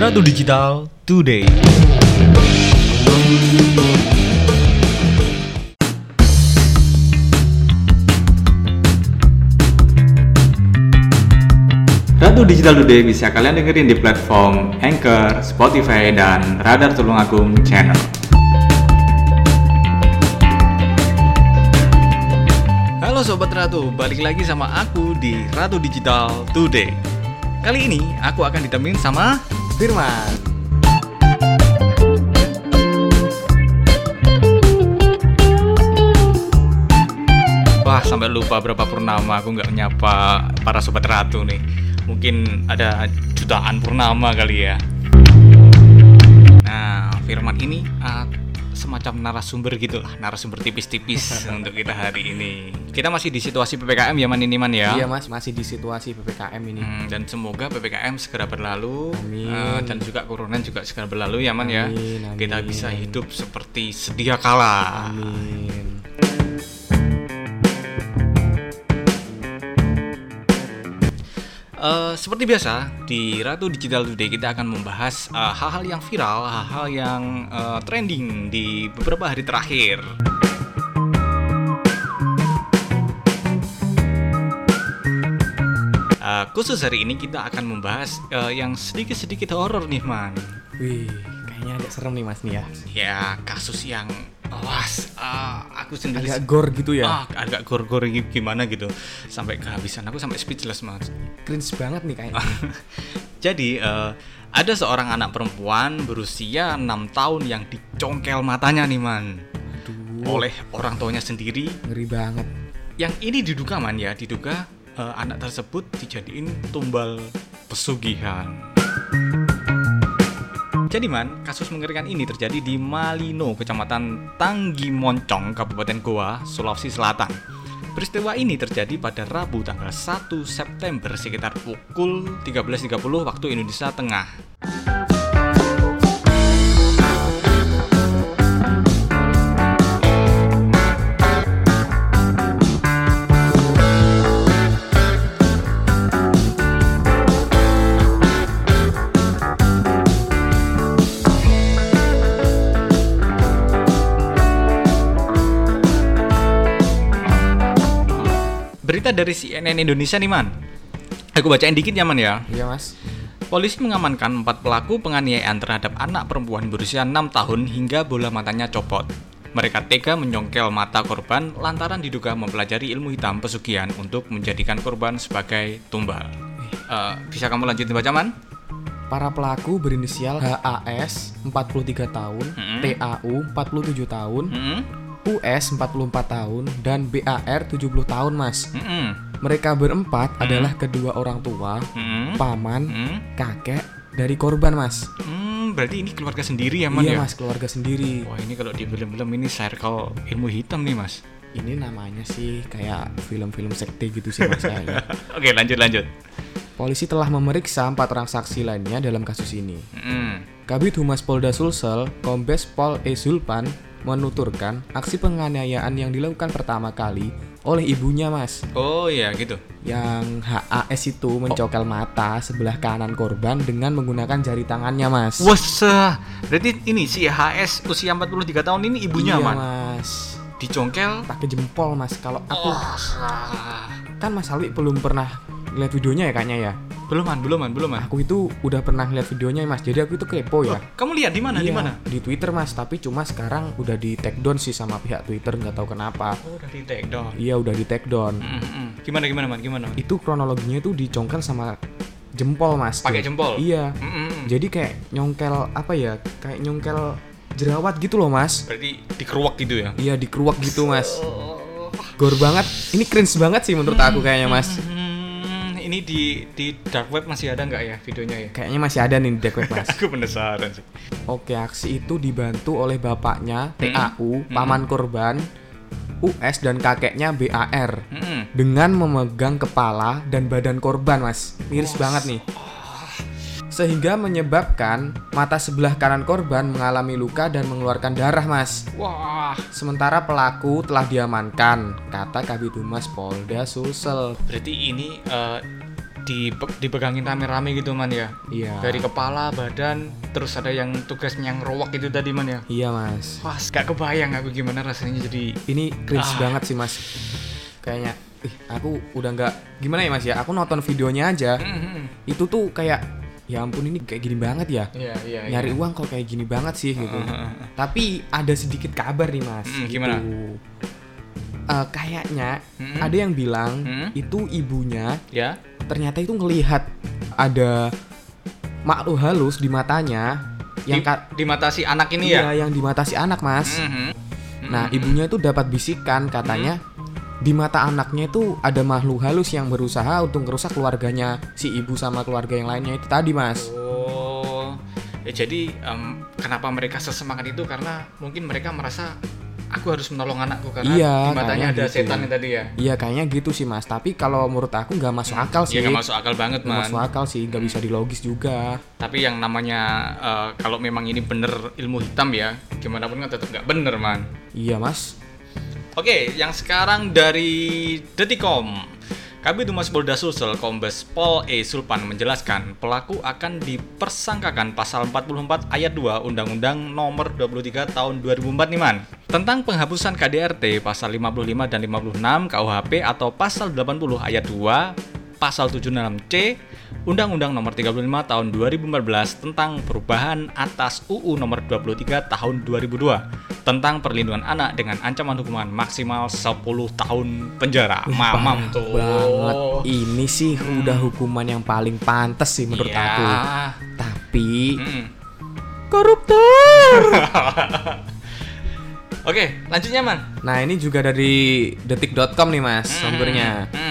Ratu Digital Today. Ratu Digital Today bisa kalian dengerin di platform Anchor, Spotify, dan Radar Tulungagung Channel. Halo Sobat Ratu, balik lagi sama aku di Ratu Digital Today. Kali ini aku akan ditemenin sama Firman. Wah sampai lupa berapa purnama aku nggak nyapa para Sobat Ratu nih. Mungkin ada jutaan purnama kali ya. Nah, Firman ini uh, semacam narasumber gitu lah, narasumber tipis-tipis untuk kita hari ini. Kita masih di situasi PPKM ya Man ini Man ya. Iya mas, masih di situasi ppkm ini. Hmm, dan semoga PPKM segera berlalu Amin. eh, dan juga corona juga segera berlalu ya man ya. Amin, amin. Kita bisa hidup seperti sedia kala. Amin. Eh, seperti biasa di Ratu Digital Today kita akan membahas eh, hal-hal yang viral, hal-hal yang eh, trending di beberapa hari terakhir. Eh, khusus hari ini kita akan membahas eh, yang sedikit-sedikit horor nih man. Wih, kayaknya agak serem nih mas nih ya. Ya kasus yang awas ah, aku sendiri Agak gore gitu ya. ah, agak gor-gor gi- gimana gitu sampai kehabisan aku sampai speechless mas. Cringe banget nih kayaknya. Jadi eh, ada seorang anak perempuan berusia enam tahun yang dicongkel matanya nih man Aduh, oleh orang tuanya sendiri. ngeri banget. Yang ini diduga man ya diduga eh, anak tersebut dijadiin tumbal pesugihan. Jadi man, kasus mengerikan ini terjadi di Malino, Kecamatan Tanggi Moncong, Kabupaten Goa, Sulawesi Selatan. Peristiwa ini terjadi pada Rabu tanggal 1 September sekitar pukul 13.30 waktu Indonesia Tengah. Berita dari CNN Indonesia nih man. Aku bacain dikit ya man ya. Iya mas. Polisi mengamankan empat pelaku penganiayaan terhadap anak perempuan berusia 6 tahun hingga bola matanya copot. Mereka tega menyongkel mata korban lantaran diduga mempelajari ilmu hitam pesugihan untuk menjadikan korban sebagai tumbal. Eh, bisa kamu lanjutin baca man? Para pelaku berinisial HAS 43 tahun, Mm-mm. TAU 47 tahun, Mm-mm. US 44 tahun, dan BAR 70 tahun mas. Mm-mm. Mereka berempat adalah kedua orang tua, Mm-mm. paman, Mm-mm. kakek dari korban mas. Hmm, berarti ini keluarga sendiri ya man iya ya? mas, keluarga sendiri. Wah ini kalau di film-film ini circle ilmu hitam nih mas. Ini namanya sih kayak film-film sekte gitu sih mas. Oke lanjut lanjut. Polisi telah memeriksa empat orang saksi lainnya dalam kasus ini. Mm-mm. Kabit Humas Polda Sulsel, Kombes Pol E. Zulpan, menuturkan aksi penganiayaan yang dilakukan pertama kali oleh ibunya mas Oh iya gitu. yang HAS itu mencokel mata sebelah kanan korban dengan menggunakan jari tangannya mas Wah, berarti ini si HS usia 43 tahun ini ibunya iya, man. mas Dicongkel. pakai jempol mas kalau aku Wah. kan mas Alwi belum pernah lihat videonya ya kayaknya ya Belum man, belum man, belum man. aku itu udah pernah lihat videonya mas jadi aku itu kepo ya Kamu lihat di mana? Di Iya, mana? Di Twitter mas, tapi cuma sekarang udah di take down sih sama pihak Twitter nggak tahu kenapa. Oh, udah di take down. Iya udah di take down. Mm, mm, mm. Gimana gimana man? Gimana? Man? Itu kronologinya itu dicongkel sama jempol mas. Pakai jempol? Iya. Mm, mm, mm. Jadi kayak nyongkel apa ya? Kayak nyongkel jerawat gitu loh mas. Berarti dikeruak gitu ya? Iya dikeruak gitu mas. Gor banget. Ini cringe banget sih menurut aku kayaknya mas. Hmm, ini di di dark web masih ada nggak ya videonya ya? Kayaknya masih ada nih di dark web mas. Aku penasaran sih. Oke, aksi itu dibantu oleh bapaknya Hmm. TAU, paman korban, US dan kakeknya BAR. Mm, dengan memegang kepala dan badan korban, Mas. Miris banget nih. Sehingga menyebabkan mata sebelah kanan korban mengalami luka dan mengeluarkan darah, Mas. Wah, Sementara pelaku telah diamankan, kata Kabid Humas Polda Sulsel. berarti ini eh, di dipegangin rame-rame gitu man ya. Iya. Dari kepala, badan, terus ada yang tugasnya ngerowak itu tadi man ya. Iya mas. Wah, gak kebayang aku gimana rasanya jadi Ini cringe Ah. banget sih mas. Kayaknya, ih aku udah nggak gimana ya mas ya. Aku nonton videonya aja. Mhm. Itu tuh kayak, ya ampun ini kayak gini banget ya. Iya, iya. iya. Nyari uang kok kayak gini banget sih gitu. Heeh. Tapi ada sedikit kabar nih mas. Mm, gitu. gimana? Eh, kayaknya Mm-mm. ada yang bilang Mm. itu ibunya Ya. Ternyata itu ngelihat ada makhluk halus di matanya yang di, mata si anak ini ya. iya, yang di mata si anak mas. Mhm. Nah Mhm. ibunya itu dapat bisikan katanya di mata anaknya itu ada makhluk halus yang berusaha untuk merusak keluarganya si ibu sama keluarga yang lainnya itu tadi mas. Oh, ya jadi em, kenapa mereka sesemangat itu karena mungkin mereka merasa aku harus menolong anakku karena Iya, di matanya ada gitu. setan yang tadi ya. Iya kayaknya gitu sih mas. Tapi kalau menurut aku nggak masuk akal sih. Iya nggak masuk akal banget man. masuk akal sih, nggak bisa dilogis juga. Tapi yang namanya eh, kalau memang ini bener ilmu hitam ya, gimana pun kan tetap nggak bener man. Iya mas. Oke, yang sekarang dari Detikom. Kabid Humas Polda Sulsel Kombes Pol E. Sulpan menjelaskan pelaku akan dipersangkakan pasal 44 ayat 2 Undang-Undang Nomor 23 Tahun 2004 nih man tentang penghapusan KDRT pasal 55 dan 56 KUHP atau pasal 80 ayat 2 pasal 76C Undang-Undang Nomor 35 Tahun 2014 tentang perubahan atas UU Nomor 23 Tahun 2002 tentang perlindungan anak dengan ancaman hukuman maksimal 10 tahun penjara. Mamam tuh. banget. Ini sih udah hukuman yang paling pantas sih menurut Iya. aku. Tapi Mm. koruptor. Oke, lanjutnya man. Nah ini juga dari detik.com nih mas sumbernya. Mm.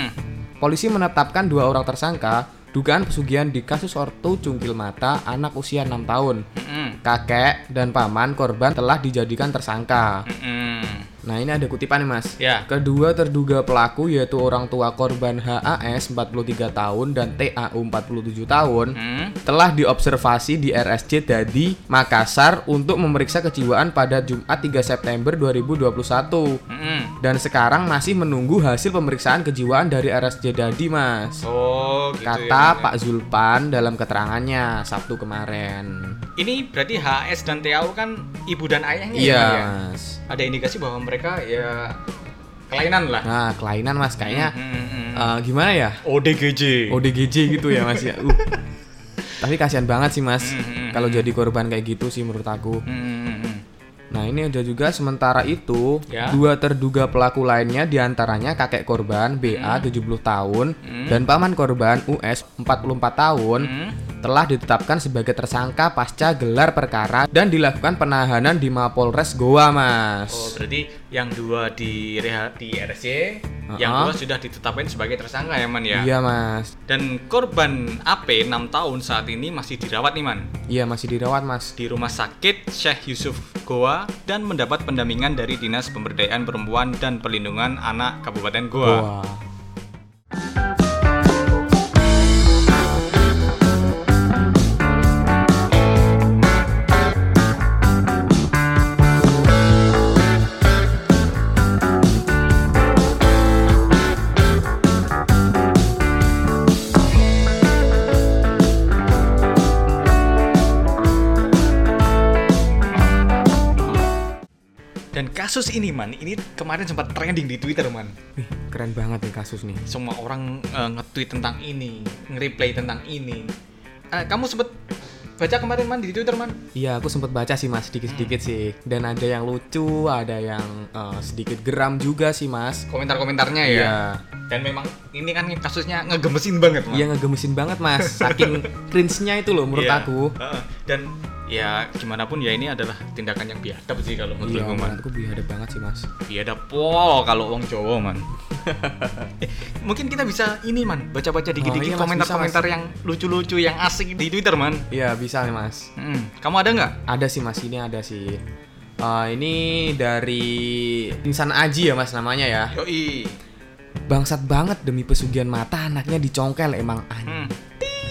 Polisi menetapkan dua orang tersangka dugaan pesugihan di kasus ortu cungkil mata anak usia 6 tahun. Mm. Kakek dan paman korban telah dijadikan tersangka. Mm. Nah ini ada kutipan nih mas. Ya. Kedua terduga pelaku yaitu orang tua korban HAS 43 tahun dan TAU 47 tahun Mm. telah diobservasi di RSC Dadi Makassar untuk memeriksa kejiwaan pada Jumat 3 September 2021 Mm. dan sekarang masih menunggu hasil pemeriksaan kejiwaan dari RSC Dadi Mas. Oh, gitu Kata ya, Man, ya. Pak Zulpan dalam keterangannya Sabtu kemarin. Ini berarti HS dan TAU kan ibu dan ayahnya Iya, ya, Man, ya? Mas. Ada indikasi bahwa mereka ya kelainan lah. Nah, kelainan Mas kayaknya Mm, mm, mm. eh, gimana ya? ODGJ. ODGJ gitu ya Mas ya. Uh. Tapi kasihan banget sih Mas Hmm, hmm, kalau jadi korban kayak gitu sih menurut aku. Mm, mm, mm. Nah ini ada juga sementara itu Ya. dua terduga pelaku lainnya di antaranya kakek korban BA 70 tahun dan paman korban US 44 tahun Mm. telah ditetapkan sebagai tersangka pasca gelar perkara dan dilakukan penahanan di Mapolres Goa Mas. Oh, berarti yang dua di reha di RSC, yang Uh-uh. dua sudah ditetapkan sebagai tersangka ya, Man ya. Iya Mas. Dan korban AP 6 tahun saat ini masih dirawat nih, Man. Iya masih dirawat Mas. Di rumah sakit Syekh Yusuf Goa dan mendapat pendampingan dari Dinas Pemberdayaan Perempuan dan Perlindungan Anak Kabupaten Goa. Goa. Kasus ini, Man, ini kemarin sempat trending di Twitter, Man. Wih, keren banget nih kasus nih. Semua orang eh, nge-tweet tentang ini, nge-replay tentang ini. Eh, kamu sempet baca kemarin, Man, di Twitter, Man? Iya, aku sempet baca sih mas, sedikit-sedikit sih. Dan ada yang lucu, ada yang eh, sedikit geram juga sih mas. Komentar-komentarnya ya. Iya, Dan memang ini kan kasusnya ngegemesin banget, Man. iya ngegemesin banget mas. Saking cringe-nya itu loh menurut Iya. aku. Heeh. Dan ya gimana pun ya ini adalah tindakan yang biadab sih kalau Iya, menurutku, Man. menurutku biadab banget sih mas. Biadab pol kalau wong Jawa, Man. Eh, mungkin kita bisa ini, Man, baca-baca dikit-dikit iya, Mas, komentar-komentar yang lucu-lucu, yang asik di Twitter, Man. Iya bisa nih mas. Hmm. Kamu ada nggak? Ada sih mas, ini ada sih. Eh, ini dari Insan Aji ya mas namanya ya. Yoi. Bangsat banget demi pesugihan mata anaknya dicongkel emang Hmm.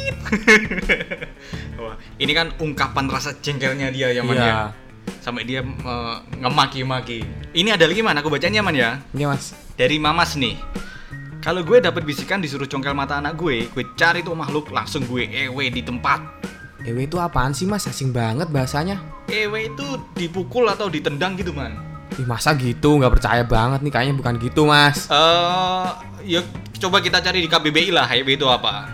Wah, ini kan ungkapan rasa jengkelnya dia ya, Man Iya. ya. Sampai dia eh, ngemaki-maki. Ini ada lagi, Man, aku bacanya, Man ya. Iya mas. Dari Mamas nih. Kalau gue dapet bisikan disuruh congkel mata anak gue, gue cari tuh makhluk langsung gue ewe di tempat. Ewe itu apaan sih mas? Asing banget bahasanya. Ewe itu dipukul atau ditendang gitu man. Ih masa gitu? Nggak percaya banget nih. Kayaknya bukan gitu mas. Eh, ya coba kita cari di KBBI lah ewe itu apa.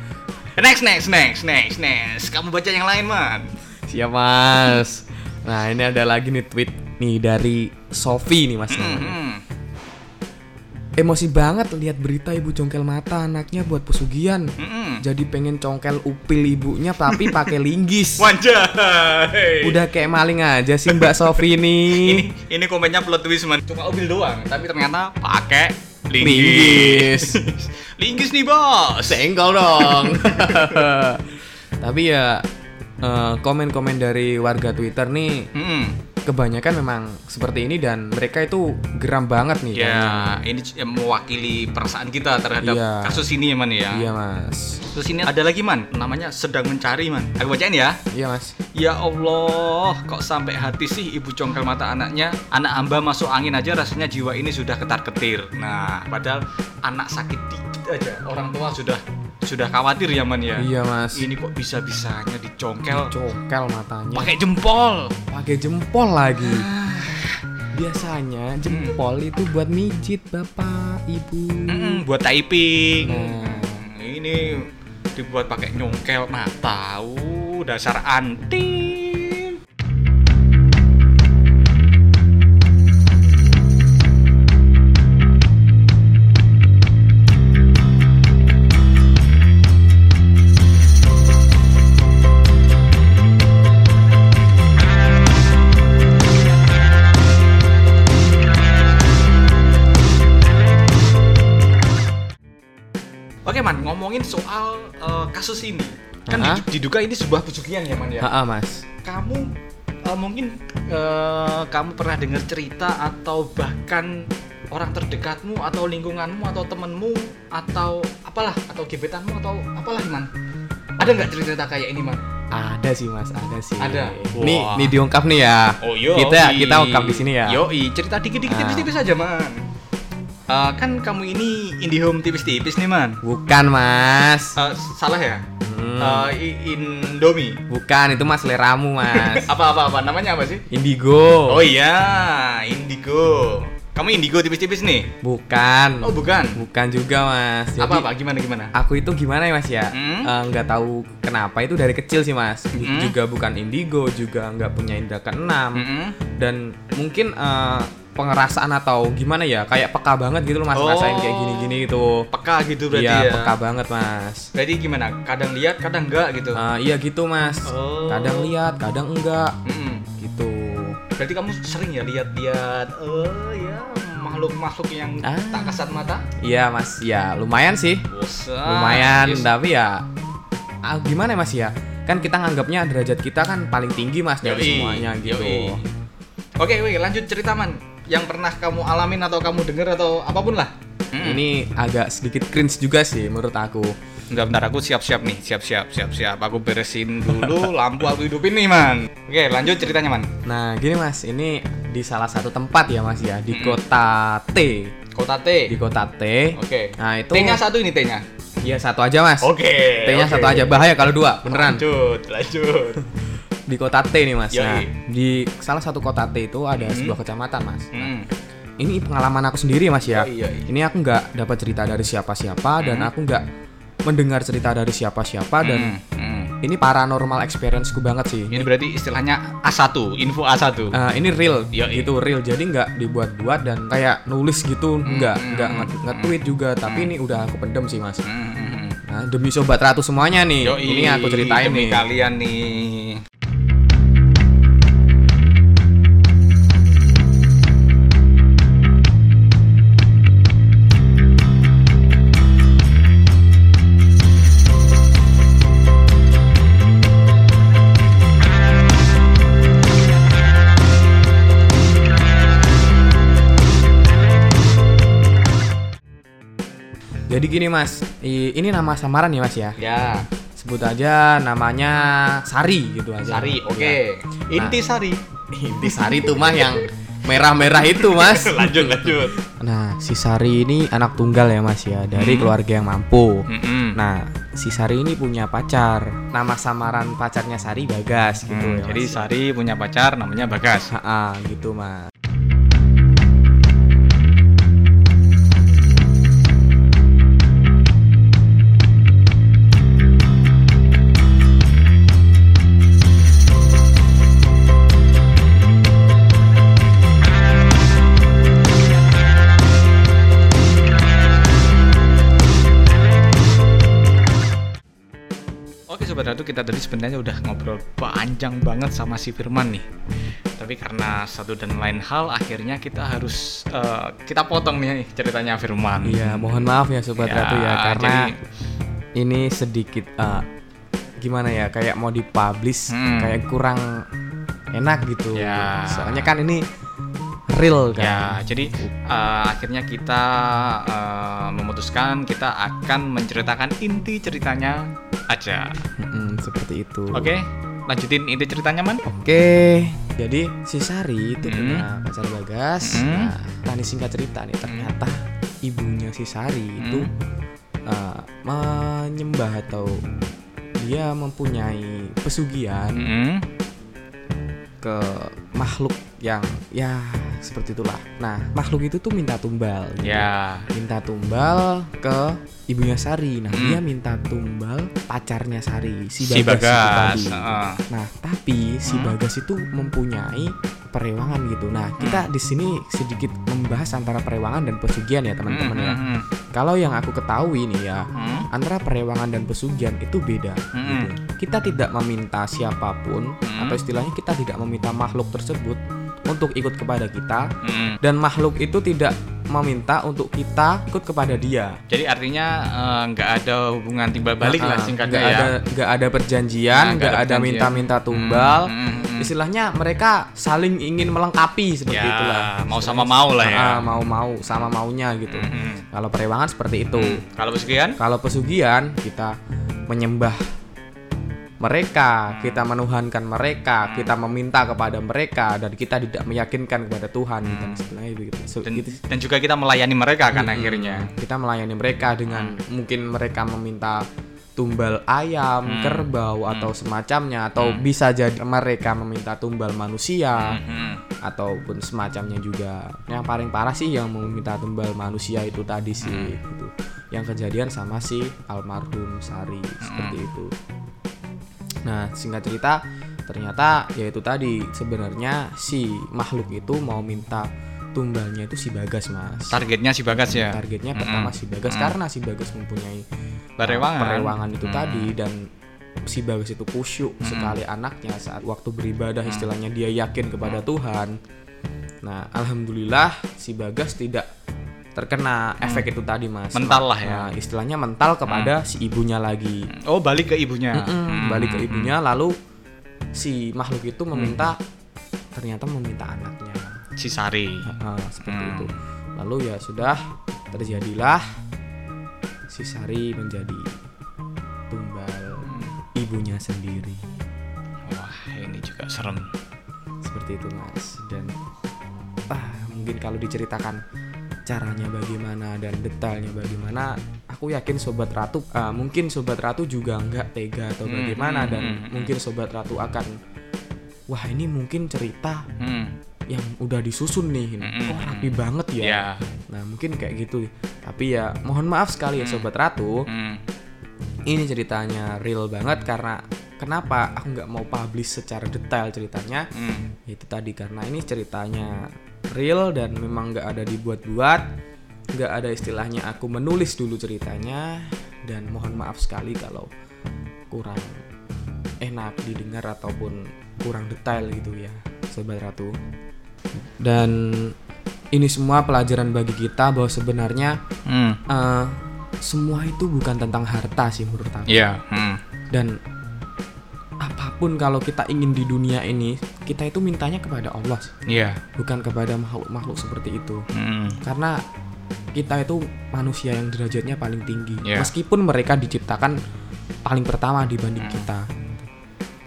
Next, next, next, next, next. Kamu baca yang lain man. Siap mas. Nah ini ada lagi nih tweet nih dari Sofi nih mas. Hmm. Emosi banget lihat berita ibu congkel mata anaknya buat pesugihan. Hmm. Jadi pengen congkel upil ibunya tapi pakai linggis. Wanjay. Udah kayak maling aja sih Mbak Sofi ini nih. ini komennya plot twist man. Cuma mobil doang, tapi ternyata pakai linggis. Linggis. linggis nih bos. Senggol dong. tapi ya eh, komen-komen dari warga Twitter nih Hmm. Kebanyakan memang seperti ini dan mereka itu geram banget nih. Ya, ini c- yang mewakili perasaan kita terhadap Iya. kasus ini ya man ya. Iya mas. Terus ini ada lagi man, namanya sedang mencari man. Aku bacain ya. Iya mas. Ya Allah, kok sampai hati sih ibu congkel mata anaknya? Anak hamba masuk angin aja rasanya jiwa ini sudah ketar-ketir. Nah, padahal anak sakit dikit aja, orang tua sudah sudah khawatir ya man ya. Iya mas. Ini kok bisa-bisanya dicongkel Congkel matanya. pakai jempol. Pakai jempol lagi. Biasanya jempol itu buat mijit bapak ibu. Mm, buat typing. Nah. Ini dibuat pakai nyongkel mata. Uh, dasar anti. Oke man, ngomongin soal eh, kasus ini. Kan Hah? didu- diduga ini sebuah pesugihan ya man ya. Ha mas. Kamu eh, mungkin eh, kamu pernah dengar cerita atau bahkan orang terdekatmu atau lingkunganmu atau temenmu atau apalah atau gebetanmu atau apalah man. Ada nggak cerita kayak ini man? Ada sih mas, ada sih. Ada? Nih, nih diungkap nih ya. Oh yo. Kita kita ungkap di sini ya. Yoi, cerita dikit-dikit Ah. tipis-tipis aja man. Eh, kan kamu ini IndiHome tipis-tipis nih man. Bukan mas. Eh, salah ya? Hmm. I- Indomie. Bukan itu mas seleramu mas. apa apa apa namanya apa sih? Indigo. Oh iya, Indigo. Kamu Indigo tipis-tipis nih? Bukan. Oh bukan. Bukan juga mas. Jadi, apa apa gimana gimana? Aku itu gimana ya mas ya? Hmm? Nggak tahu kenapa itu dari kecil sih mas. Bu- Hmm? Juga bukan indigo, juga nggak punya indera keenam. Mm-mm. Dan mungkin eh, pengerasaan atau gimana ya? Kayak peka banget gitu loh mas. Oh. Rasain kayak gini-gini gitu. Peka gitu berarti Iya ya? peka banget mas. Berarti gimana? Kadang lihat, kadang enggak gitu. Eh, iya gitu mas. Oh. Kadang lihat, kadang enggak. Mm-mm. Gitu. Berarti kamu sering ya lihat-lihat, oh ya makhluk-makhluk yang Ah. tak kasat mata? Iya mas. Ya lumayan sih. Bosan. lumayan Yes. tapi ya ah, gimana ya, mas ya kan kita nganggapnya derajat kita kan paling tinggi mas dari Yoi, semuanya gitu yoi. Oke, wih, lanjut cerita man. Yang pernah kamu alamin atau kamu dengar atau apa pun lah. Mm. ini agak sedikit cringe juga sih menurut aku Enggak bentar aku siap-siap nih, siap-siap, siap-siap. Aku beresin dulu lampu aku hidupin nih, Man. Oke, lanjut ceritanya, Man. nah gini mas ini di salah satu tempat ya mas ya di Mm. kota T Kota T. di kota T Oke. nah itu T-nya satu ini T-nya. iya satu aja mas Oke. T-nya oke. satu aja bahaya kalau dua beneran Lanjut, lanjut. di kota T nih mas Yoi. nah di salah satu kota T itu ada Hmm. sebuah kecamatan mas Hmm. ini pengalaman aku sendiri mas ya Yoi, yoi. ini aku nggak dapat cerita dari siapa-siapa dan Hmm. aku nggak mendengar cerita dari siapa-siapa dan Hmm, hmm. ini paranormal experienceku banget sih Ini berarti istilahnya A1, info A1. Eh, ini real Yoi. gitu real jadi nggak dibuat-buat dan kayak nulis gitu nggak hmm, nggak hmm, nge- nge-tweet juga tapi ini udah aku pendem sih mas Hmm, hmm, hmm. nah demi sobat ratu semuanya nih Yoi, ini aku ceritain demi nih kalian nih. Jadi gini mas ini nama samaran ya mas ya Ya, sebut aja namanya Sari gitu aja Sari, oke. Ya. Inti Sari. inti Sari itu mah yang merah-merah itu mas lanjut lanjut. nah si Sari ini anak tunggal ya mas ya dari Hmm. keluarga yang mampu Mm-mm. nah si Sari ini punya pacar nama samaran pacarnya Sari Bagas gitu Hmm, ya jadi. Sari punya pacar namanya Bagas. Ha-ha, gitu mas Sobat ratu kita tadi sebenarnya udah ngobrol panjang banget sama si Firman nih. Tapi karena satu dan lain hal akhirnya kita harus eh, kita potong nih ceritanya Firman. Iya mohon maaf ya sobat Ya, ratu ya karena jadi- ini sedikit eh, gimana ya kayak mau dipublish Hmm. kayak kurang enak gitu Ya. soalnya kan ini real kan Ya, jadi eh, akhirnya kita eh, memutuskan kita akan menceritakan inti ceritanya aja. Mm-mm, seperti itu Oke, lanjutin inti ceritanya man. Oke, jadi si Sari itu Hmm. punya pacar Bagas. Hmm. Nah, nah, ini singkat cerita nih, ternyata ibunya si Sari itu Hmm. uh, menyembah atau dia mempunyai pesugihan Mm-mm. Ke makhluk yang ya seperti itulah. Nah, makhluk itu tuh minta tumbal. gitu. Ya. Minta tumbal ke ibunya Sari. Nah, Hmm. dia minta tumbal pacarnya Sari, si Si Bagas, itu Bagas. tadi. heeh. Nah, tapi si Hmm. Bagas itu mempunyai perewangan gitu. Nah, kita di sini sedikit membahas antara perewangan dan pesugihan ya, teman-teman ya. Mm-mm. Kalau yang aku ketahui nih ya, antara perewangan dan pesugihan itu beda. Gitu. Kita tidak meminta siapa pun Hmm. atau istilahnya kita tidak meminta makhluk tersebut untuk ikut kepada kita dan makhluk itu tidak meminta untuk kita ikut kepada dia. Jadi artinya eh, nggak ada hubungan timbal balik lah Nah, singkatnya nggak ya. ada nggak ada perjanjian, Nah, nggak nggak ada minta-minta tumbal. Hmm, hmm, hmm. Istilahnya mereka saling ingin melengkapi seperti Ya, itulah. mau sama mau lah ya. Ah, mau-mau sama maunya gitu. Mm-mm. Kalau perewangan seperti itu. Hmm. Kalau pesugihan? Kalau pesugihan kita menyembah mereka, kita menuhankan mereka, kita meminta kepada mereka dan kita tidak meyakinkan kepada Tuhan gitu istilahnya begitu. So, Dan, gitu. dan juga kita melayani mereka kan Mm-mm. akhirnya. kita melayani mereka dengan mungkin mereka meminta tumbal ayam, Hmm. kerbau atau semacamnya atau bisa jadi mereka meminta tumbal manusia Mhm. ataupun semacamnya juga. Yang paling parah sih yang meminta tumbal manusia itu tadi sih gitu. Yang kejadian sama si almarhum Sari seperti itu. Nah, singkat cerita ternyata yaitu tadi sebenarnya si makhluk itu mau minta tumbalnya itu si Bagas, Mas. Targetnya si Bagas ya. Targetnya Mm-mm. pertama si Bagas Mm. karena si Bagas mempunyai Perewangan. uh, perewangan itu Mm. tadi dan si Bagas itu kusyuk sekali anaknya saat waktu beribadah istilahnya dia yakin kepada Tuhan. Nah, alhamdulillah si Bagas tidak terkena efek itu tadi Mas. Mental lah ya. Nah, istilahnya mental kepada si ibunya lagi. Oh, balik ke ibunya. Hmm, Balik ke hmm, ibunya lalu si makhluk itu meminta ternyata meminta anaknya. hmm. Si Sari. Ah, seperti Hmm. itu. Lalu ya sudah terjadilah si Sari menjadi tumbal ibunya sendiri. Wah, ini juga serem. Seperti itu, Mas. Dan ah, mungkin kalau diceritakan caranya bagaimana dan detailnya bagaimana, aku yakin sobat Ratu ah, mungkin sobat Ratu juga nggak tega atau Hmm, bagaimana hmm, dan hmm, hmm. mungkin sobat Ratu akan wah ini mungkin cerita Hmm. yang udah disusun nih, Hmm, hmm, kok hmm. rapi banget ya. Ya. Nah mungkin kayak gitu Tapi ya mohon maaf sekali ya Sobat Ratu Hmm. Ini ceritanya real banget karena Kenapa aku nggak mau publish secara detail ceritanya Hmm. Itu tadi karena ini ceritanya real dan memang nggak ada dibuat-buat nggak ada istilahnya aku menulis dulu ceritanya Dan mohon maaf sekali kalau kurang enak didengar ataupun kurang detail gitu ya Sobat Ratu Dan ini semua pelajaran bagi kita bahwa sebenarnya Hmm. eh, semua itu bukan tentang harta sih menurut aku. Iya. Hmm. Dan apa pun kalau kita ingin di dunia ini, kita itu mintanya kepada Allah, Iya. bukan kepada makhluk-makhluk seperti itu. Hmm. Karena kita itu manusia yang derajatnya paling tinggi, Iya. meskipun mereka diciptakan paling pertama dibanding kita.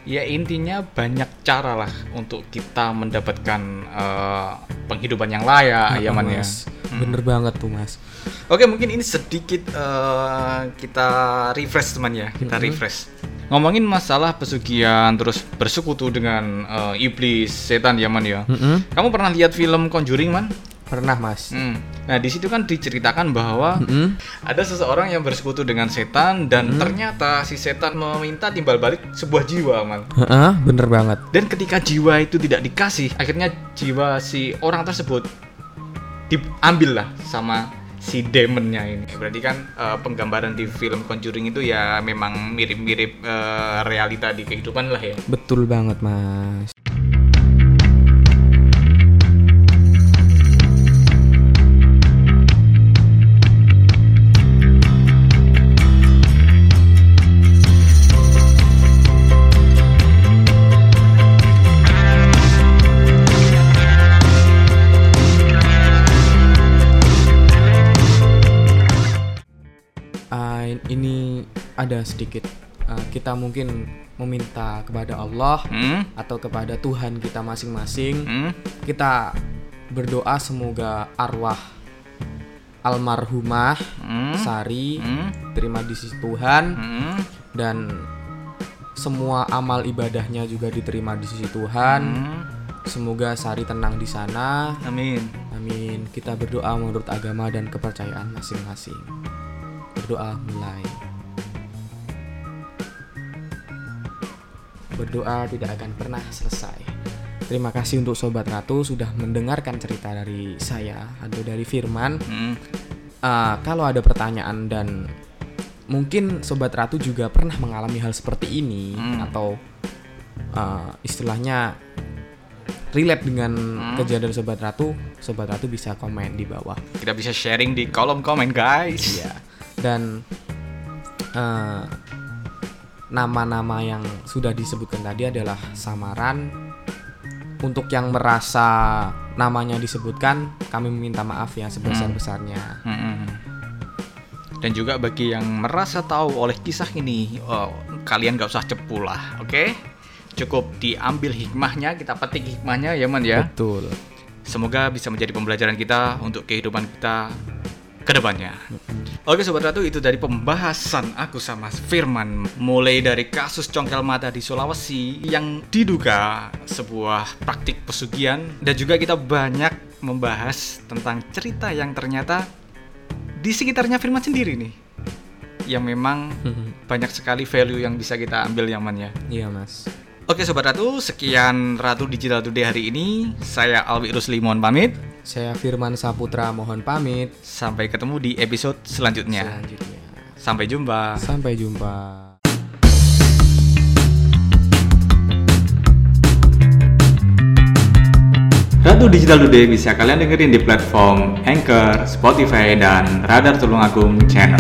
Ya intinya banyak cara lah untuk kita mendapatkan eh, penghidupan yang layak, ya ya. Mas. Bener banget tuh mas. Oke mungkin ini sedikit eh, kita refresh teman ya, kita refresh. Ngomongin masalah pesugihan terus bersekutu dengan eh, iblis, setan ya man ya. Mm-mm. Kamu pernah lihat film Conjuring man? Pernah mas. Hmm. Nah di situ kan diceritakan bahwa Mm-mm. ada seseorang yang bersekutu dengan setan dan ternyata si setan meminta timbal balik sebuah jiwa man. Heeh, bener banget. Dan ketika jiwa itu tidak dikasih, akhirnya jiwa si orang tersebut diambil lah sama si demonnya ini. Berarti kan eh, penggambaran di film Conjuring itu ya memang mirip-mirip eh, realita di kehidupan lah ya. Betul banget mas. Ada sedikit ah, kita mungkin meminta kepada Allah Hmm? atau kepada Tuhan kita masing-masing Hmm? kita berdoa semoga arwah almarhumah Hmm? Sari Hmm? terima di sisi Tuhan Hmm? dan semua amal ibadahnya juga diterima di sisi Tuhan. Hmm? Semoga Sari tenang di sana. Amin. Amin. Kita berdoa menurut agama dan kepercayaan masing-masing. Berdoa mulai. Berdoa tidak akan pernah selesai. Terima kasih untuk Sobat Ratu sudah mendengarkan cerita dari saya atau dari Firman. Hmm? Uh, kalau ada pertanyaan dan mungkin sobat ratu juga pernah mengalami hal seperti ini Hmm. atau uh, istilahnya relate dengan Hmm. kejadian sobat ratu, sobat ratu bisa komen di bawah. Kita bisa sharing di kolom komen guys. Iya. Dan uh, nama-nama yang sudah disebutkan tadi adalah samaran. Untuk yang merasa namanya disebutkan, kami meminta maaf ya sebesar-besarnya. Mm-mm. Dan juga bagi yang merasa tahu oleh kisah ini, oh, kalian gak usah cepu lah, oke? Cukup diambil hikmahnya, kita petik hikmahnya ya man ya. Betul. Semoga bisa menjadi pembelajaran kita untuk kehidupan kita ke depannya. Oke Sobat Ratu, itu dari pembahasan aku sama Firman. Mulai dari kasus congkel mata di Sulawesi Yang diduga sebuah praktik pesugihan. Dan juga kita banyak membahas tentang cerita yang ternyata di sekitarnya Firman sendiri nih. Yang memang banyak sekali value yang bisa kita ambil yang ya Iya mas. Oke Sobat Ratu, sekian Ratu Digital Today hari ini Saya Alwi Rusli mohon pamit Saya Firman Saputra mohon pamit. Sampai ketemu di episode selanjutnya Selanjutnya. Sampai jumpa Sampai jumpa. Ratu Digital Today bisa kalian dengerin di platform Anchor, Spotify, dan Radar Tulungagung Channel.